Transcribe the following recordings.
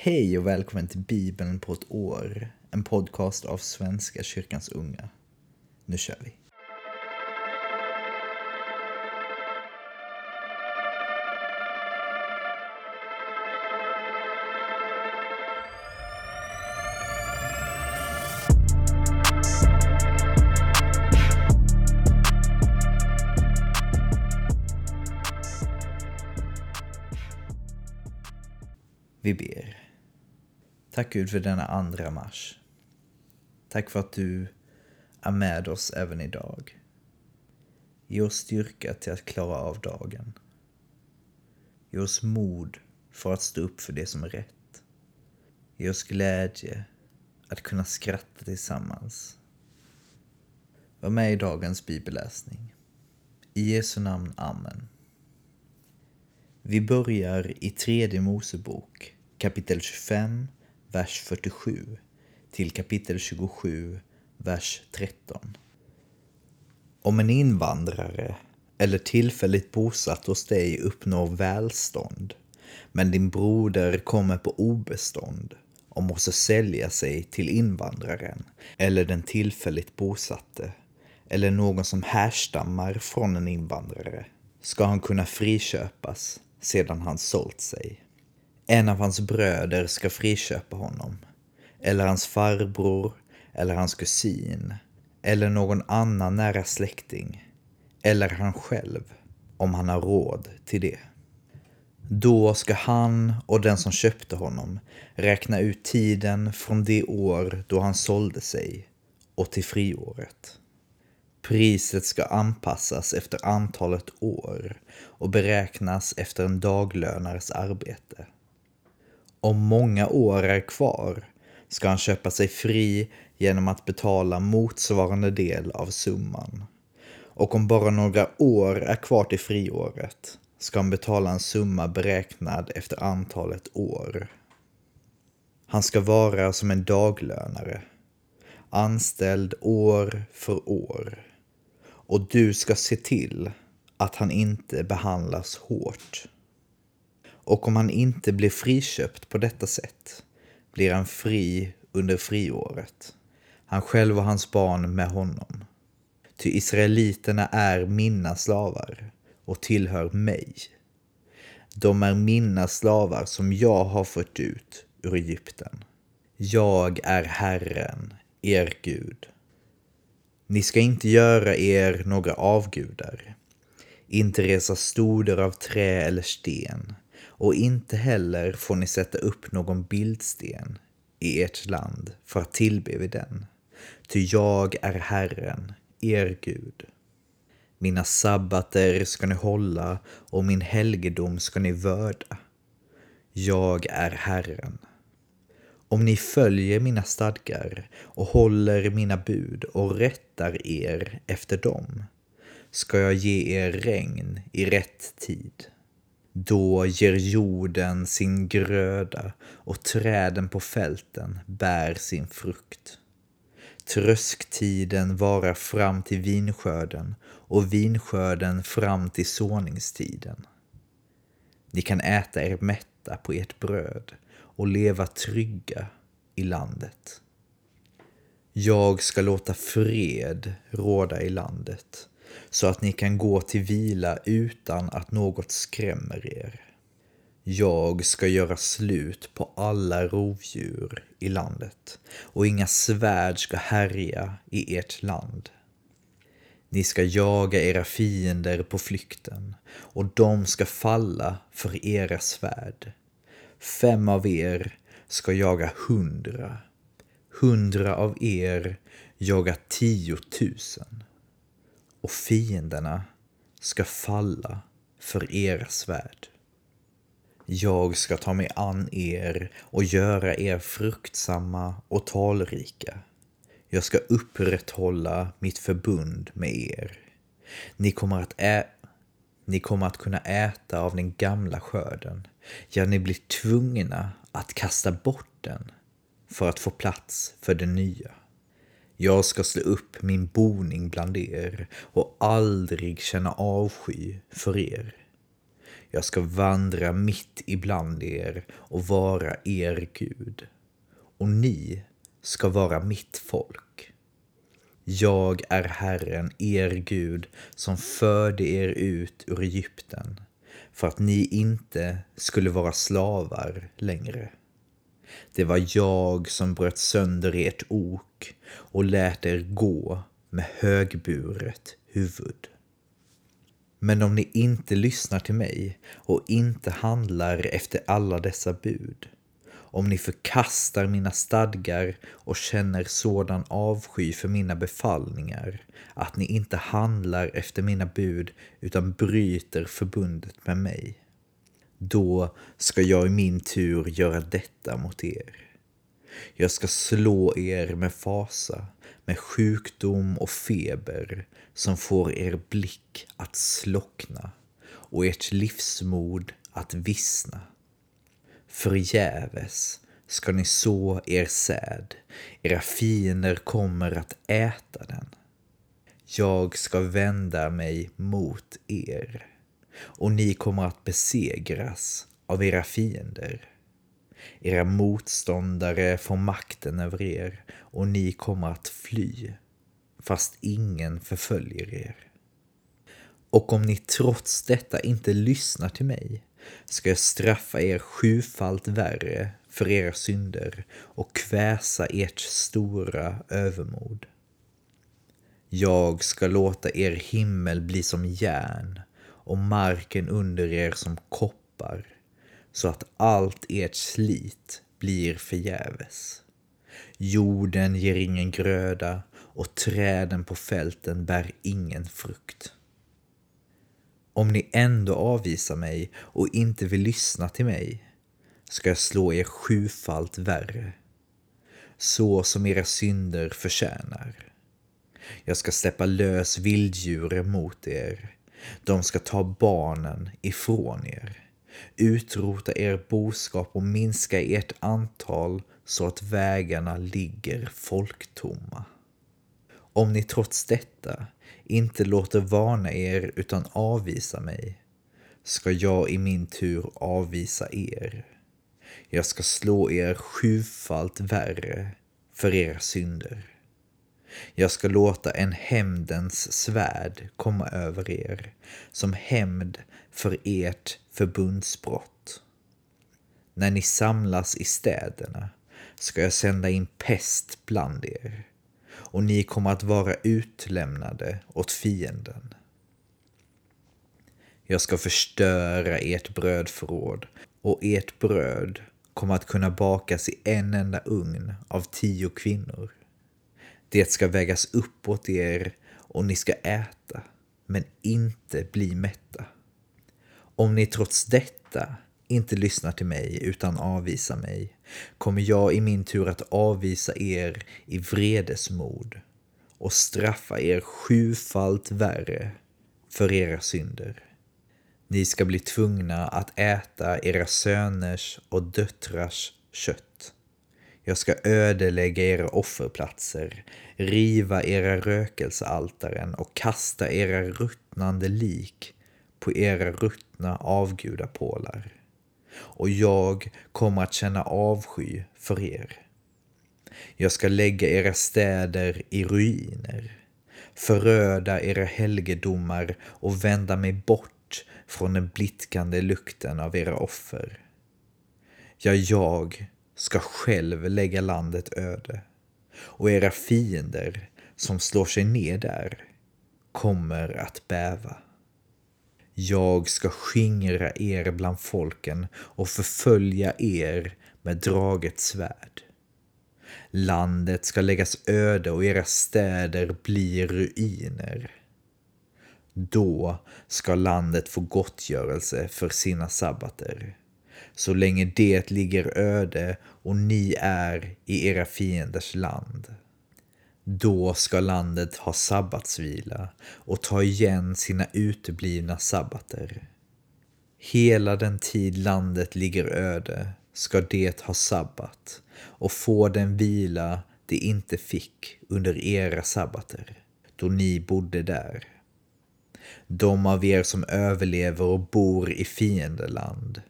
Hej och välkommen till Bibeln på ett år. En podcast av Svenska kyrkans unga. Nu kör vi. Tack Gud för denna andra mars. Tack för att du är med oss även idag. Ge oss styrka till att klara av dagen. Ge oss mod för att stå upp för det som är rätt. Ge oss glädje att kunna skratta tillsammans. Var med i dagens bibelläsning. I Jesu namn, Amen. Vi börjar i tredje Mosebok, kapitel 25, vers 47 till kapitel 27, vers 13. Om en invandrare eller tillfälligt bosatt hos dig uppnår välstånd, men din broder kommer på obestånd och måste sälja sig till invandraren eller den tillfälligt bosatte eller någon som härstammar från en invandrare ska han kunna friköpas sedan han sålt sig. En av hans bröder ska friköpa honom, eller hans farbror, eller hans kusin, eller någon annan nära släkting, eller han själv, om han har råd till det. Då ska han och den som köpte honom räkna ut tiden från det år då han sålde sig och till friåret. Priset ska anpassas efter antalet år och beräknas efter en daglönares arbete. Om många år är kvar ska han köpa sig fri genom att betala motsvarande del av summan. Och om bara några år är kvar till friåret ska han betala en summa beräknad efter antalet år. Han ska vara som en daglönare, anställd år för år. Och du ska se till att han inte behandlas hårt. Och om han inte blir friköpt på detta sätt blir han fri under friåret. Han själv och hans barn med honom. Ty israeliterna är mina slavar och tillhör mig. De är mina slavar som jag har fört ut ur Egypten. Jag är Herren, er Gud. Ni ska inte göra er några avgudar, inte resa stoder av trä eller sten och inte heller får ni sätta upp någon bildsten i ert land för att tillbe vid den. Ty jag är Herren, er Gud. Mina sabbater ska ni hålla och min helgedom ska ni vörda. Jag är Herren. Om ni följer mina stadgar och håller mina bud och rättar er efter dem ska jag ge er regn i rätt tid. Då ger jorden sin gröda och träden på fälten bär sin frukt. Trösktiden varar fram till vinskörden och vinskörden fram till såningstiden. Ni kan äta er mätta på ert bröd och leva trygga i landet. Jag ska låta fred råda i landet så att ni kan gå till vila utan att något skrämmer er. Jag ska göra slut på alla rovdjur i landet och inga svärd ska härja i ert land. Ni ska jaga era fiender på flykten och de ska falla för era svärd. Fem av er ska jaga hundra, hundra av er jaga tiotusen och fienderna ska falla för era svärd. Jag ska ta mig an er och göra er fruktsamma och talrika. Jag ska upprätthålla mitt förbund med er. Ni kommer att ä ni kommer att kunna äta av den gamla skörden. Ja, ni blir tvungna att kasta bort den för att få plats för den nya. Jag ska slå upp min boning bland er och aldrig känna avsky för er. Jag ska vandra mitt ibland er och vara er Gud. Och ni ska vara mitt folk. Jag är Herren, er Gud, som förde er ut ur Egypten för att ni inte skulle vara slavar längre. Det var jag som bröt sönder ert ok och lät er gå med högburet huvud. Men om ni inte lyssnar till mig och inte handlar efter alla dessa bud, om ni förkastar mina stadgar och känner sådan avsky för mina befallningar att ni inte handlar efter mina bud utan bryter förbundet med mig, då ska jag i min tur göra detta mot er. Jag ska slå er med fasa, med sjukdom och feber som får er blick att slockna och ert livsmod att vissna. Förgäves ska ni så er säd, era fiender kommer att äta den. Jag ska vända mig mot er och ni kommer att besegras av era fiender. Era motståndare får makten över er och ni kommer att fly, fast ingen förföljer er. Och om ni trots detta inte lyssnar till mig ska jag straffa er sjufalt värre för era synder och kväsa ert stora övermod. Jag ska låta er himmel bli som järn och marken under er som koppar så att allt ert slit blir förgäves. Jorden ger ingen gröda och träden på fälten bär ingen frukt. Om ni ändå avvisar mig och inte vill lyssna till mig ska jag slå er sjufalt värre, så som era synder förtjänar. Jag ska släppa lös vilddjur mot er. De ska ta barnen ifrån er, utrota er boskap och minska ert antal så att vägarna ligger folktomma. Om ni trots detta inte låter varna er utan avvisa mig, ska jag i min tur avvisa er. Jag ska slå er sjufalt värre för era synder. Jag ska låta en hämndens svärd komma över er som hämnd för ert förbundsbrott. När ni samlas i städerna ska jag sända in pest bland er och ni kommer att vara utlämnade åt fienden. Jag ska förstöra ert brödförråd och ert bröd kommer att kunna bakas i en enda ugn av tio kvinnor. Det ska vägas upp åt er och ni ska äta, men inte bli mätta. Om ni trots detta inte lyssnar till mig utan avvisar mig kommer jag i min tur att avvisa er i vredesmod och straffa er sjufalt värre för era synder. Ni ska bli tvungna att äta era söners och döttrars kött. Jag ska ödelägga era offerplatser, riva era rökelsealtaren och kasta era ruttnande lik på era ruttna avgudapålar och jag kommer att känna avsky för er. Jag ska lägga era städer i ruiner, föröda era helgedomar och vända mig bort från den blickande lukten av era offer. Ja, jag ska själv lägga landet öde och era fiender som slår sig ner där kommer att bäva. Jag ska skingra er bland folken och förfölja er med draget svärd. Landet ska läggas öde och era städer bli ruiner. Då ska landet få gottgörelse för sina sabbater, så länge det ligger öde och ni är i era fienders land. Då ska landet ha sabbatsvila och ta igen sina uteblivna sabbater. Hela den tid landet ligger öde ska det ha sabbat och få den vila det inte fick under era sabbater, då ni bodde där. De av er som överlever och bor i fiendeland.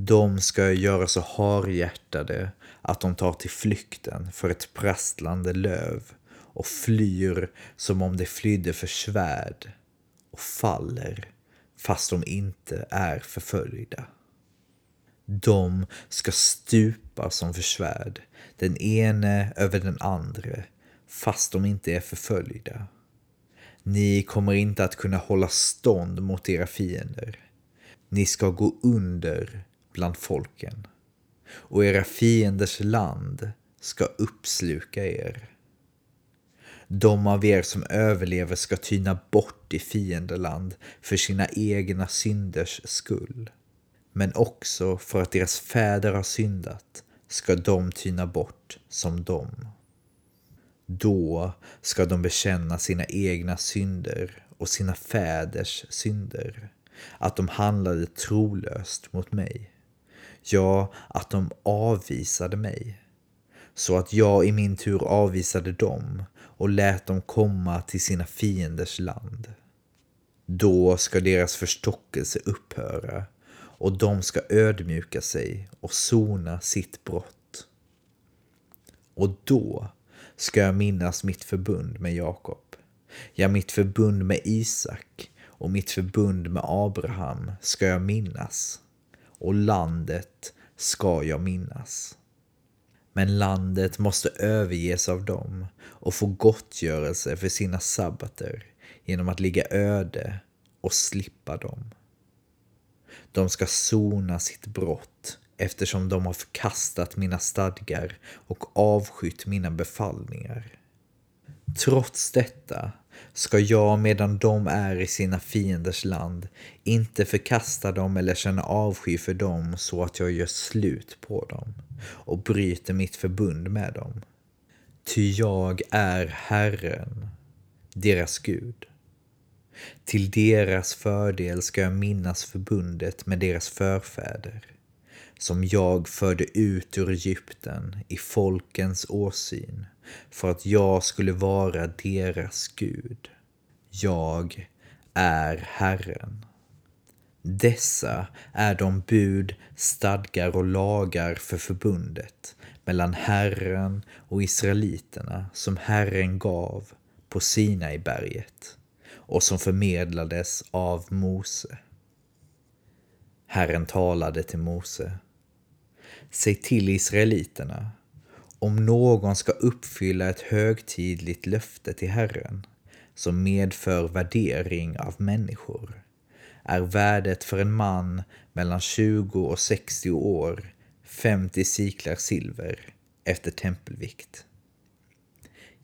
De ska göra så harhjärtade att de tar till flykten för ett prasslande löv och flyr som om de flydde för svärd och faller fast de inte är förföljda. De ska stupa som för svärd, den ene över den andre, fast de inte är förföljda. Ni kommer inte att kunna hålla stånd mot era fiender. Ni ska gå under bland folken och era fienders land ska uppsluka er. De av er som överlever ska tyna bort i fiendeland för sina egna synders skull. Men också för att deras fäder har syndat ska de tyna bort som dem. Då ska de bekänna sina egna synder och sina fäders synder, att de handlade trolöst mot mig. Ja, att de avvisade mig, så att jag i min tur avvisade dem och lät dem komma till sina fienders land. Då ska deras förstockelse upphöra och de ska ödmjuka sig och sona sitt brott. Och då ska jag minnas mitt förbund med Jakob, ja, mitt förbund med Isak och mitt förbund med Abraham ska jag minnas och landet ska jag minnas. Men landet måste överges av dem och få gottgörelse för sina sabbater genom att ligga öde och slippa dem. De ska sona sitt brott eftersom de har förkastat mina stadgar och avskytt mina befallningar. Trots detta ska jag medan de är i sina fienders land inte förkasta dem eller känna avsky för dem så att jag gör slut på dem och bryter mitt förbund med dem. Ty jag är Herren, deras Gud. Till deras fördel ska jag minnas förbundet med deras förfäder, som jag förde ut ur Egypten i folkens åsyn, för att jag skulle vara deras Gud. Jag är Herren. Dessa är de bud, stadgar och lagar för förbundet mellan Herren och Israeliterna som Herren gav på Sinaiberget och som förmedlades av Mose. Herren talade till Mose. Säg till Israeliterna, om någon ska uppfylla ett högtidligt löfte till Herren som medför värdering av människor är värdet för en man mellan 20 och 60 år 50 siklar silver efter tempelvikt.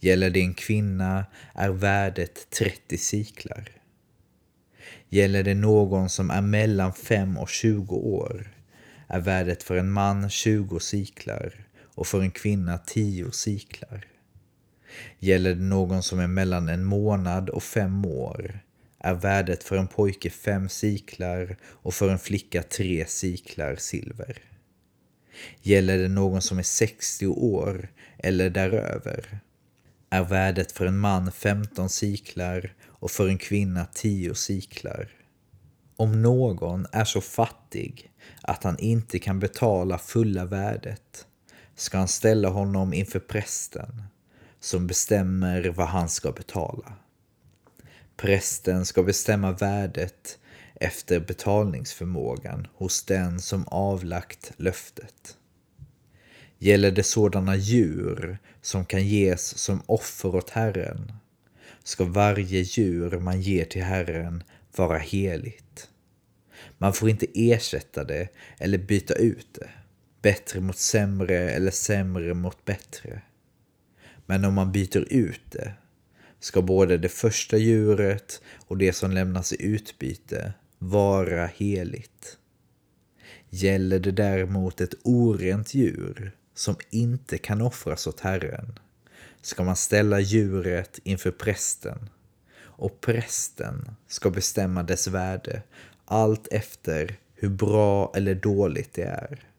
Gäller det en kvinna är värdet 30 siklar. Gäller det någon som är mellan 5 och 20 år är värdet för en man 20 siklar och för en kvinna tio siklar. Gäller det någon som är mellan en månad och fem år är värdet för en pojke fem siklar och för en flicka tre siklar silver. Gäller det någon som är 60 år eller däröver är värdet för en man 15 siklar och för en kvinna 10 siklar. Om någon är så fattig att han inte kan betala fulla värdet ska han ställa honom inför prästen som bestämmer vad han ska betala. Prästen ska bestämma värdet efter betalningsförmågan hos den som avlagt löftet. Gäller det sådana djur som kan ges som offer åt Herren ska varje djur man ger till Herren vara heligt. Man får inte ersätta det eller byta ut det, bättre mot sämre eller sämre mot bättre. Men om man byter ut det ska både det första djuret och det som lämnas i utbyte vara heligt. Gäller det däremot ett orent djur som inte kan offras åt Herren ska man ställa djuret inför prästen och prästen ska bestämma dess värde allt efter hur bra eller dåligt det är.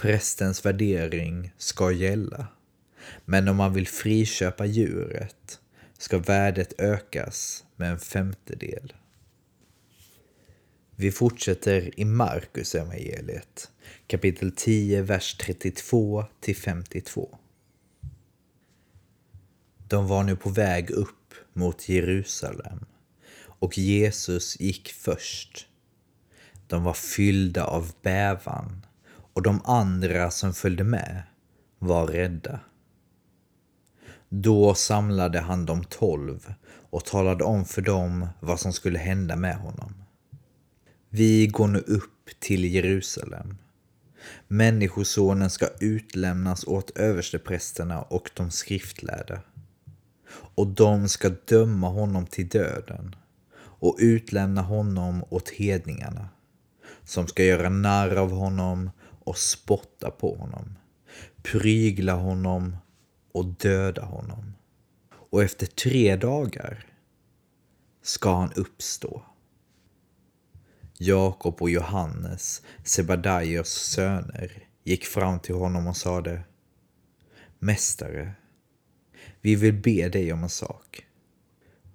Prästens värdering ska gälla. Men om man vill friköpa djuret ska värdet ökas med en femtedel. Vi fortsätter i Markus evangeliet, kapitel 10, vers 32 till 52. De var nu på väg upp mot Jerusalem och Jesus gick först. De var fyllda av bävan och de andra som följde med var rädda. Då samlade han de tolv och talade om för dem vad som skulle hända med honom. Vi går nu upp till Jerusalem. Människosonen ska utlämnas åt översteprästerna och de skriftlärda. Och de ska döma honom till döden och utlämna honom åt hedningarna som ska göra narr av honom och spotta på honom, prygla honom och döda honom. Och efter tre dagar ska han uppstå. Jakob och Johannes, Sebadaios söner, gick fram till honom och sade Mästare, vi vill be dig om en sak.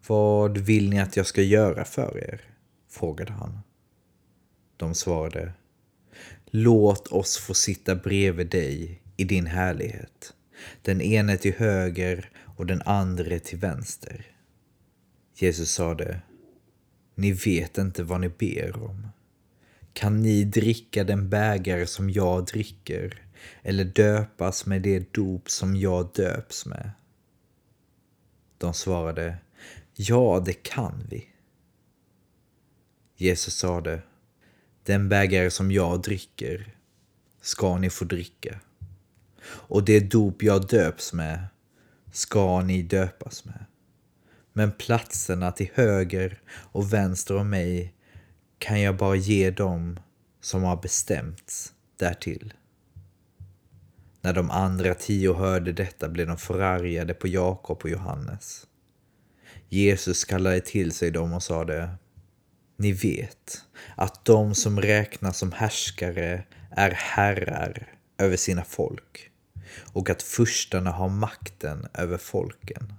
Vad vill ni att jag ska göra för er? frågade han. De svarade Låt oss få sitta bredvid dig i din härlighet. Den ene till höger och den andra till vänster. Jesus sade Ni vet inte vad ni ber om. Kan ni dricka den bägare som jag dricker eller döpas med det dop som jag döps med? De svarade Ja, det kan vi. Jesus sade den bägare som jag dricker ska ni få dricka och det dop jag döps med ska ni döpas med. Men platserna till höger och vänster om mig kan jag bara ge dem som har bestämts därtill. När de andra tio hörde detta blev de förargade på Jakob och Johannes. Jesus kallade till sig dem och sade ni vet att de som räknas som härskare är herrar över sina folk och att furstarna har makten över folken.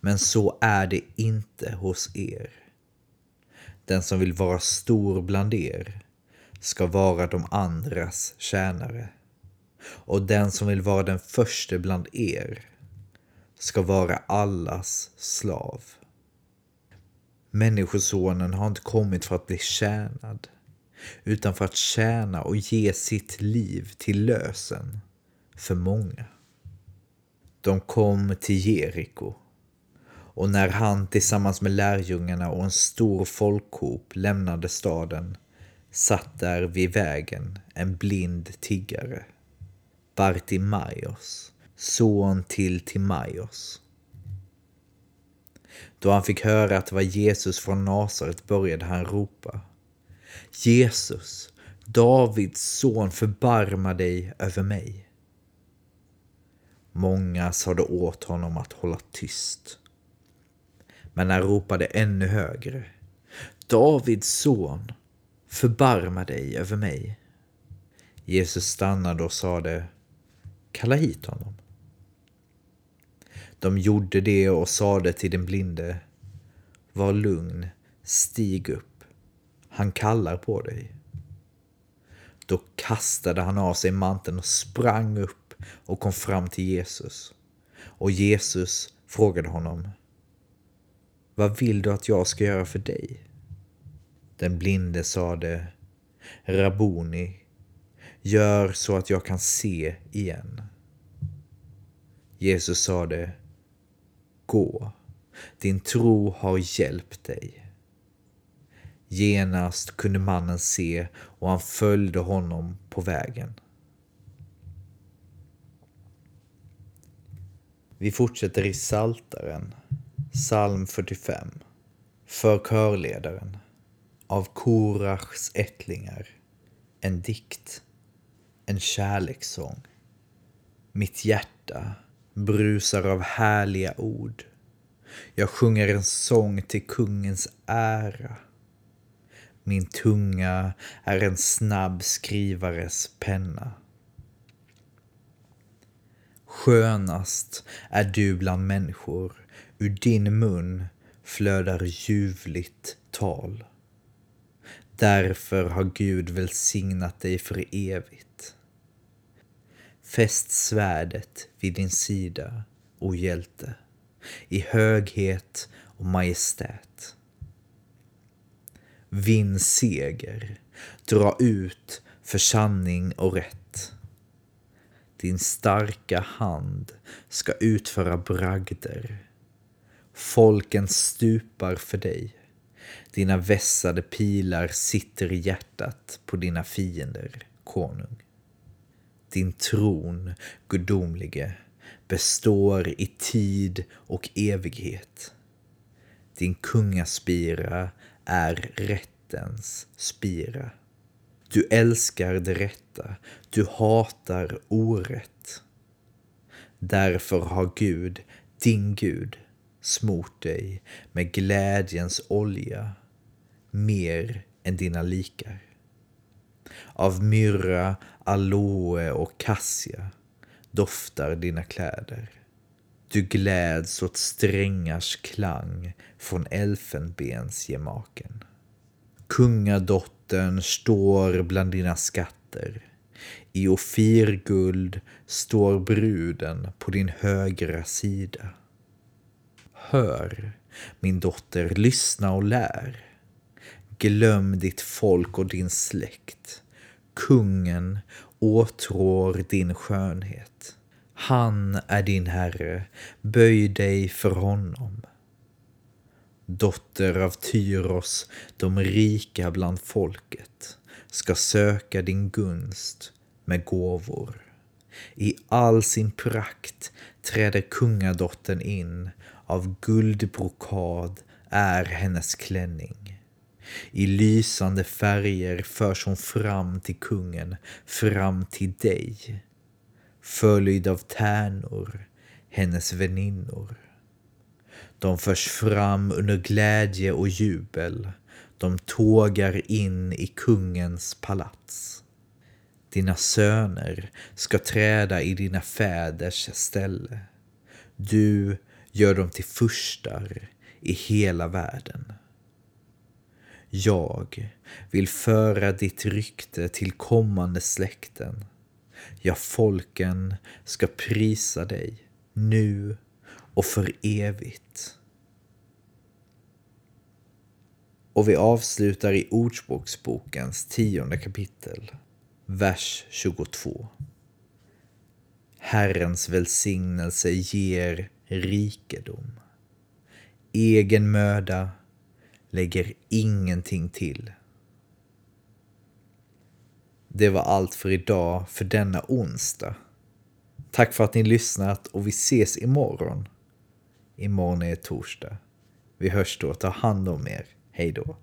Men så är det inte hos er. Den som vill vara stor bland er ska vara de andras tjänare. Och den som vill vara den första bland er ska vara allas slav. Människosonen har inte kommit för att bli tjänad utan för att tjäna och ge sitt liv till lösen för många. De kom till Jeriko och när han tillsammans med lärjungarna och en stor folkhop lämnade staden satt där vid vägen en blind tiggare, Bartimaios, son till Timaios. Då han fick höra att det var Jesus från Nasaret började han ropa. Jesus, Davids son, förbarma dig över mig. Många sade åt honom att hålla tyst. Men han ropade ännu högre. Davids son, förbarma dig över mig. Jesus stannade och sade, kalla hit honom. De gjorde det och sade till den blinde, var lugn, stig upp, han kallar på dig. Då kastade han av sig manteln och sprang upp och kom fram till Jesus. Och Jesus frågade honom Vad vill du att jag ska göra för dig? Den blinde sade Rabuni, gör så att jag kan se igen. Jesus sade Gå, din tro har hjälpt dig. Genast kunde mannen se och han följde honom på vägen. Vi fortsätter i Saltaren, psalm 45, för körledaren, av Korachs ättlingar, en dikt, en kärlekssång. Mitt hjärta brusar av härliga ord. Jag sjunger en sång till kungens ära. Min tunga är en snabb skrivares penna. Skönast är du bland människor, ur din mun flödar ljuvligt tal. Därför har Gud välsignat dig för evigt. Fäst svärdet vid din sida, o hjälte, i höghet och majestät. Vinn seger, dra ut för sanning och rätt. Din starka hand ska utföra bragder. Folken stupar för dig. Dina vässade pilar sitter i hjärtat på dina fiender, konung. Din tron, gudomlige, består i tid och evighet. Din kungaspira är rättens spira. Du älskar det rätta, du hatar orätt. Därför har Gud, din Gud, smort dig med glädjens olja mer än dina likar. Av myrra, aloe och kassia doftar dina kläder. Du gläds åt strängars klang från elfenbensgemaken. Kungadottern står bland dina skatter. I ofirguld står bruden på din högra sida. Hör, min dotter, lyssna och lär. Glöm ditt folk och din släkt. Kungen åtrår din skönhet. Han är din herre, böj dig för honom. Dotter av Tyros, de rika bland folket, ska söka din gunst med gåvor. I all sin prakt träder kungadottern in, av guldbrokad är hennes klänning. I lysande färger förs hon fram till kungen, fram till dig. Följd av tärnor, hennes väninnor. De förs fram under glädje och jubel. De tågar in i kungens palats. Dina söner ska träda i dina fäders ställe. Du gör dem till furstar i hela världen. Jag vill föra ditt rykte till kommande släkten. Ja, folken ska prisa dig nu och för evigt. Och vi avslutar i Ordspråksbokens tionde kapitel, vers 22. Herrens välsignelse ger rikedom. Egen möda lägger ingenting till. Det var allt för idag för denna onsdag. Tack för att ni lyssnat och vi ses imorgon. Imorgon är torsdag. Vi hörs då. Ta hand om er. Hej då.